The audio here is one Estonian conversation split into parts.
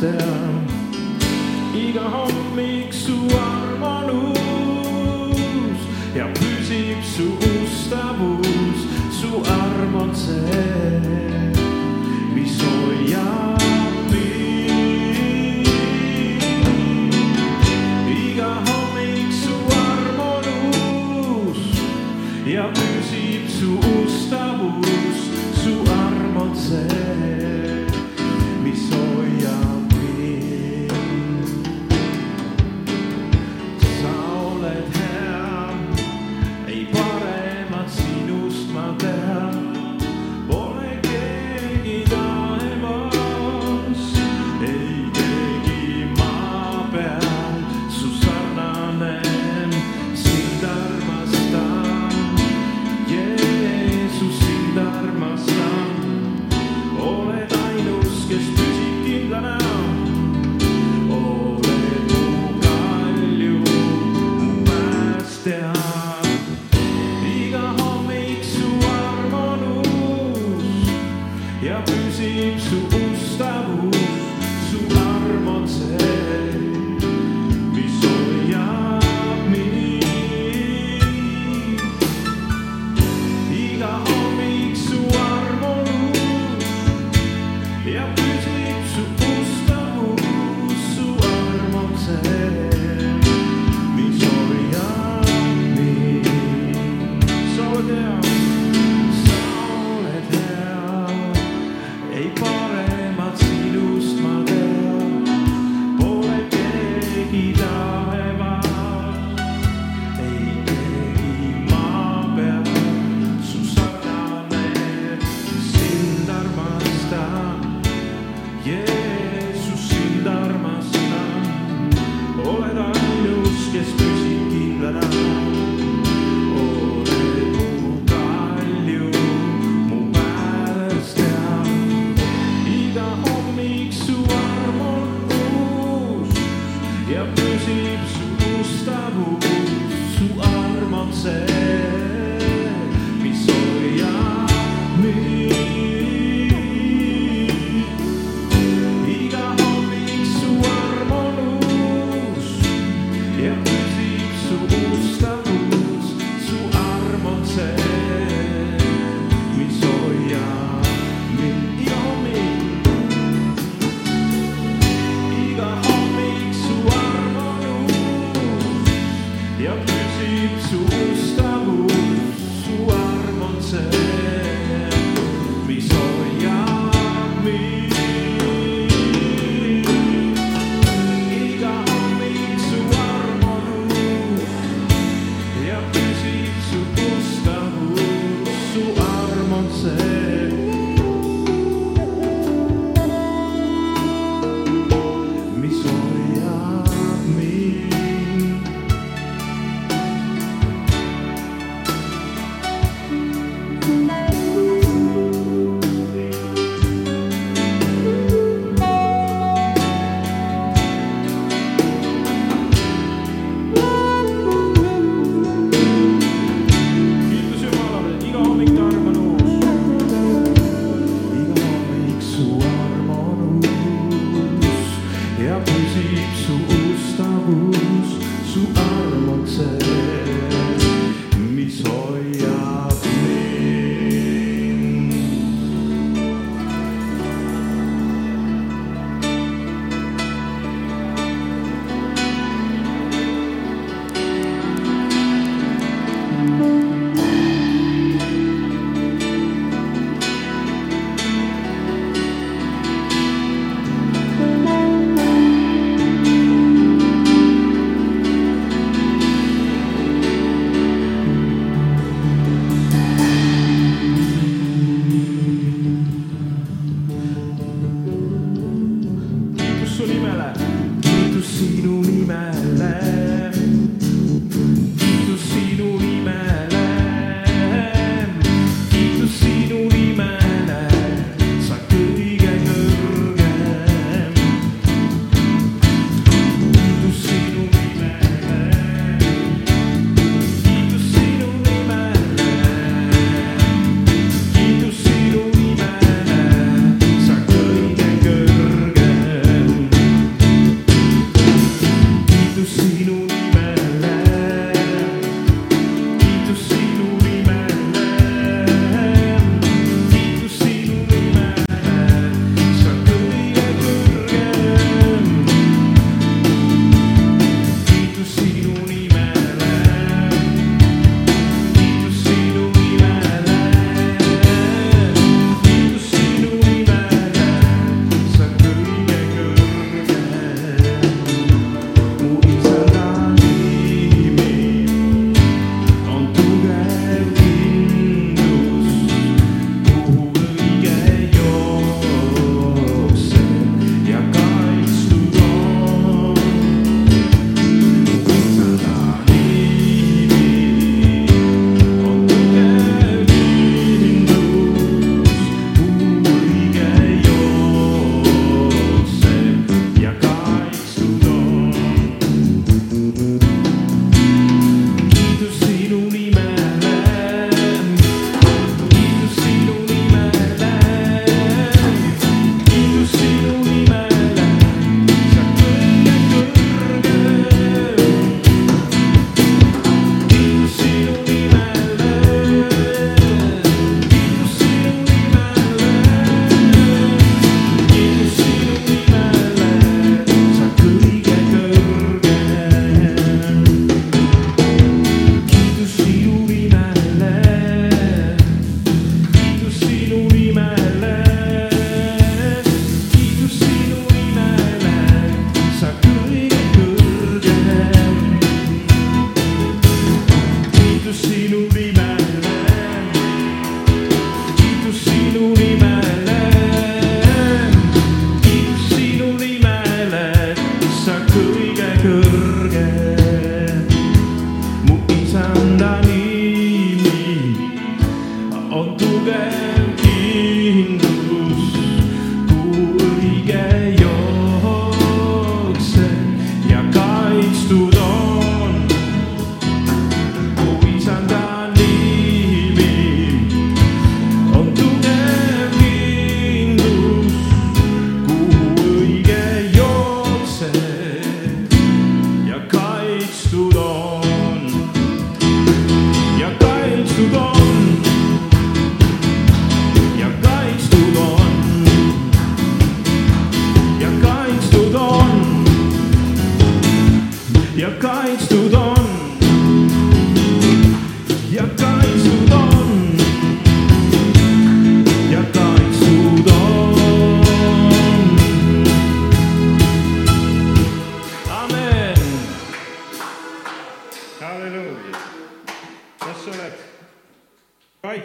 system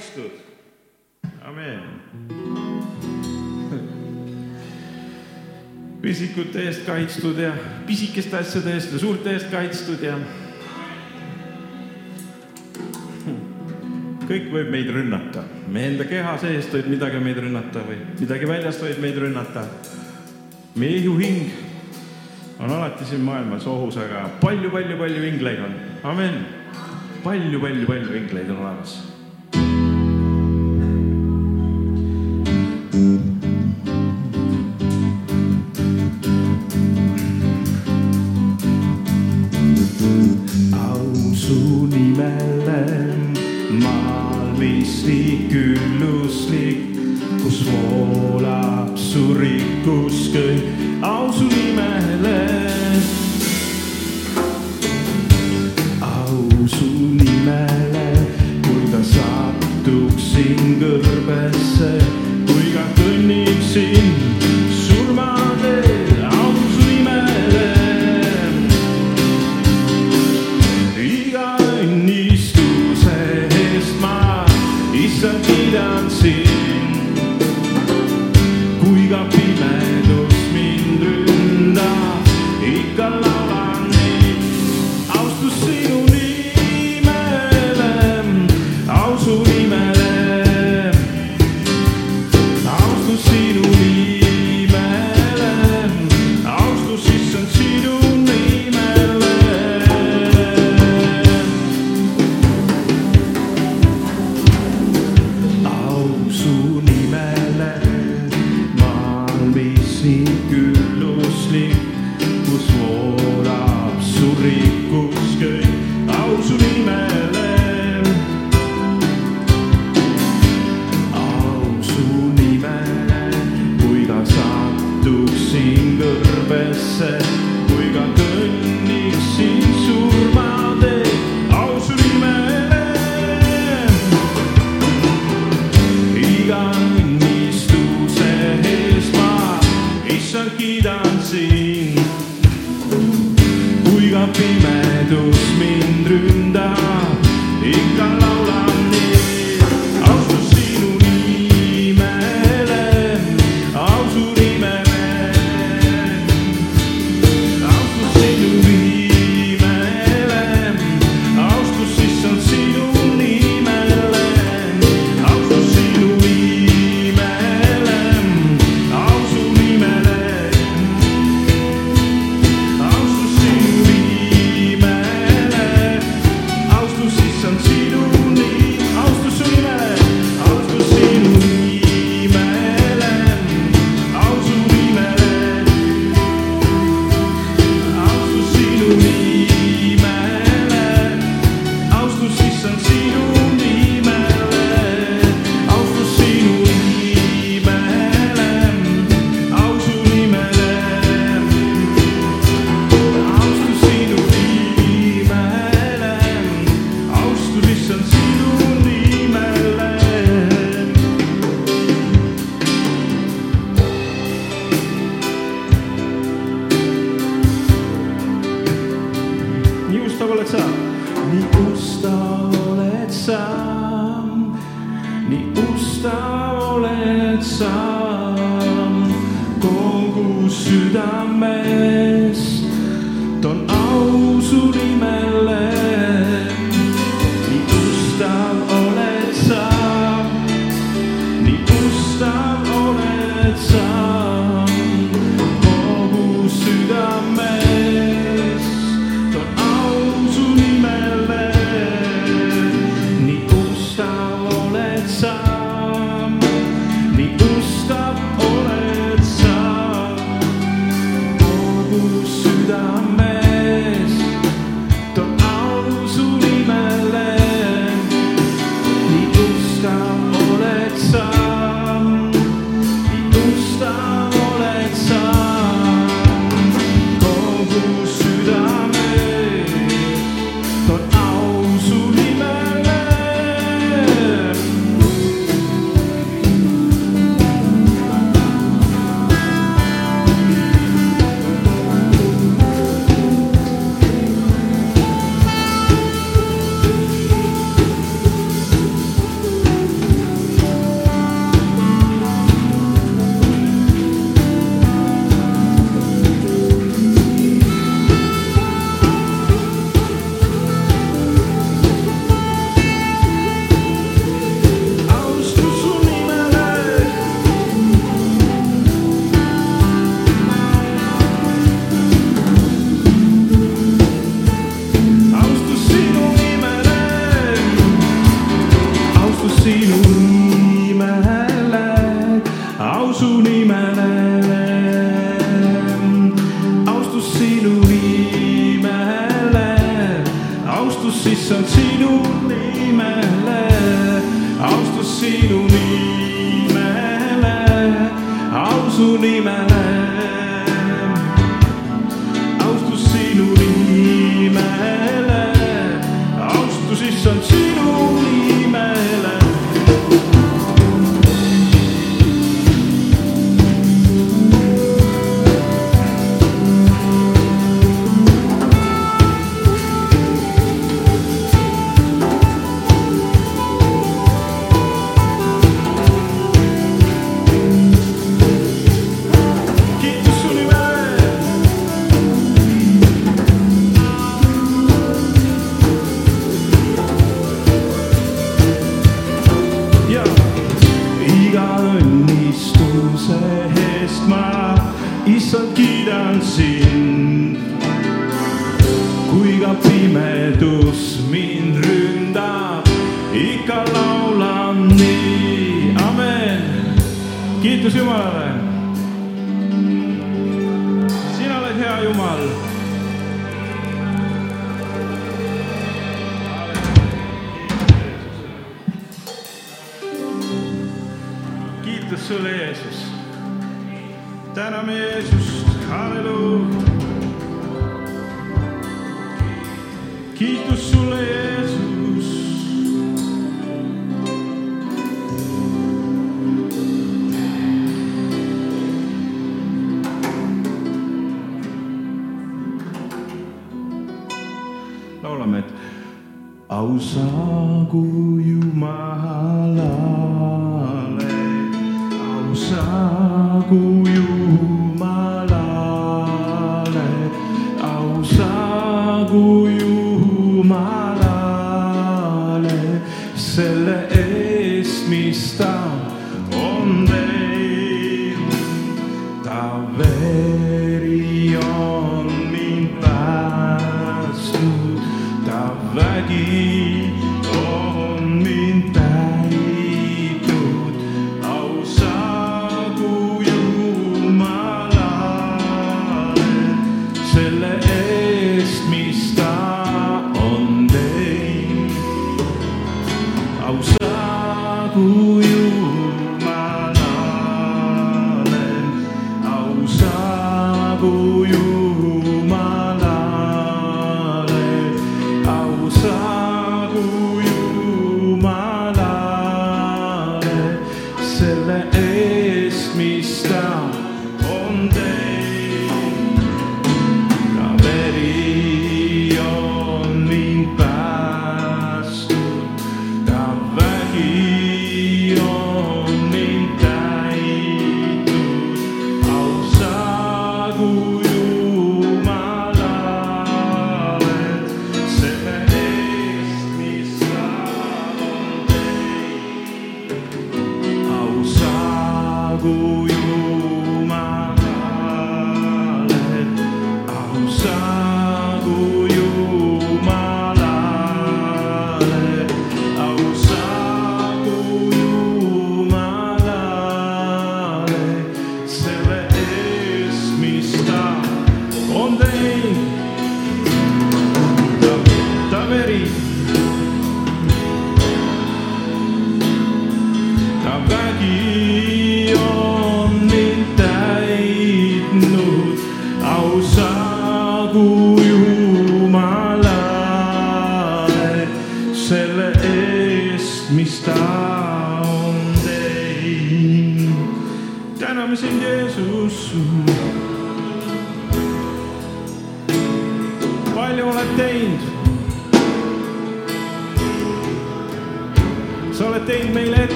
kaitstud. amin. pisikute eest kaitstud ja pisikeste asjade eest ja suurte eest kaitstud ja. kõik võib meid rünnata, meie enda keha seest võib midagi meid rünnata või midagi väljast võib meid rünnata. meie ihuhing on alati siin maailmas ohus, aga palju-palju-palju ingleid on, amin palju,. palju-palju-palju ingleid on olemas su nimele. Maal, mis nii külluslik, kus voolab su rikkus kõik. So.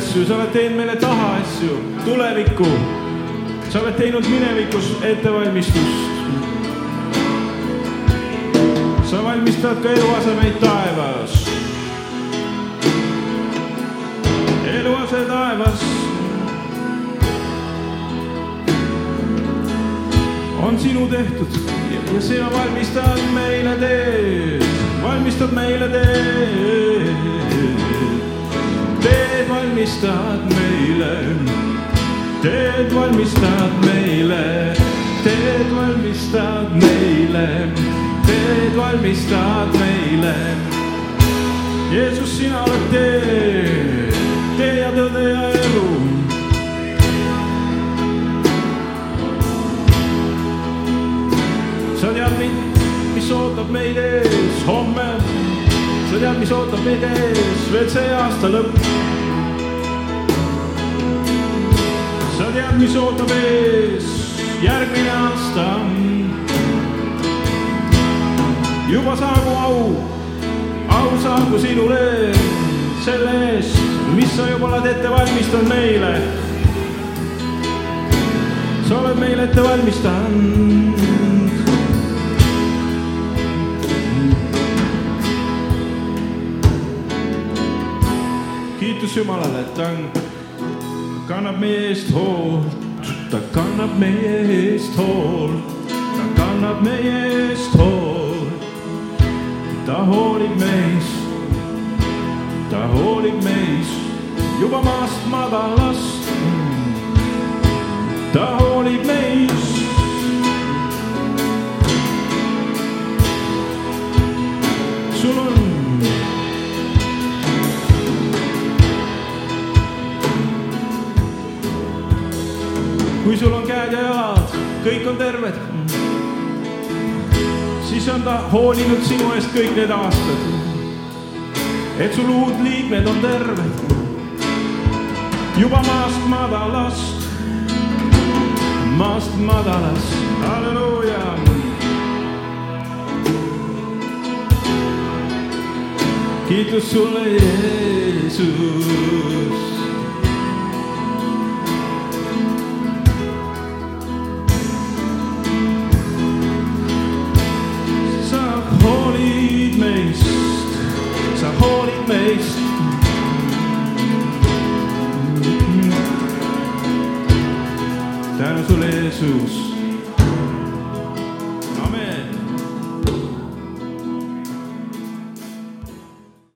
asju, sa oled teinud meile taha asju, tulevikku. sa oled teinud minevikus ettevalmistust. sa valmistad ka eluasemeid taevas. eluase taevas on sinu tehtud ja- sina valmistad meile teed, valmistad meile teed teed valmistad meile, teed valmistad meile, teed valmistad meile, teed valmistad meile. Jeesus, sina oled tee, tee ja tõde ja elu. sa tead, mis ootab meid ees sa tead, mis ootab meid ees veel see aasta lõpp. sa tead, mis ootab ees järgmine aasta. juba saagu au, au saagu sinule selle eest, mis sa juba oled ette valmistanud meile. sa oled meile ette valmistanud kiitus Jumalale, et ta on, kannab meie eest hoolt, ta kannab meie eest hoolt, ta kannab meie eest hoolt. ta hoolib meist, ta hoolib meist juba maast madalast. ta hoolib meist. Kõik on terved, siis on ta hoolinud sinu eest kõik need aastad. et sul luudliikmed on terved, juba maast madalast, maast madalast, halleluuja kiitus sulle, Jeesus. face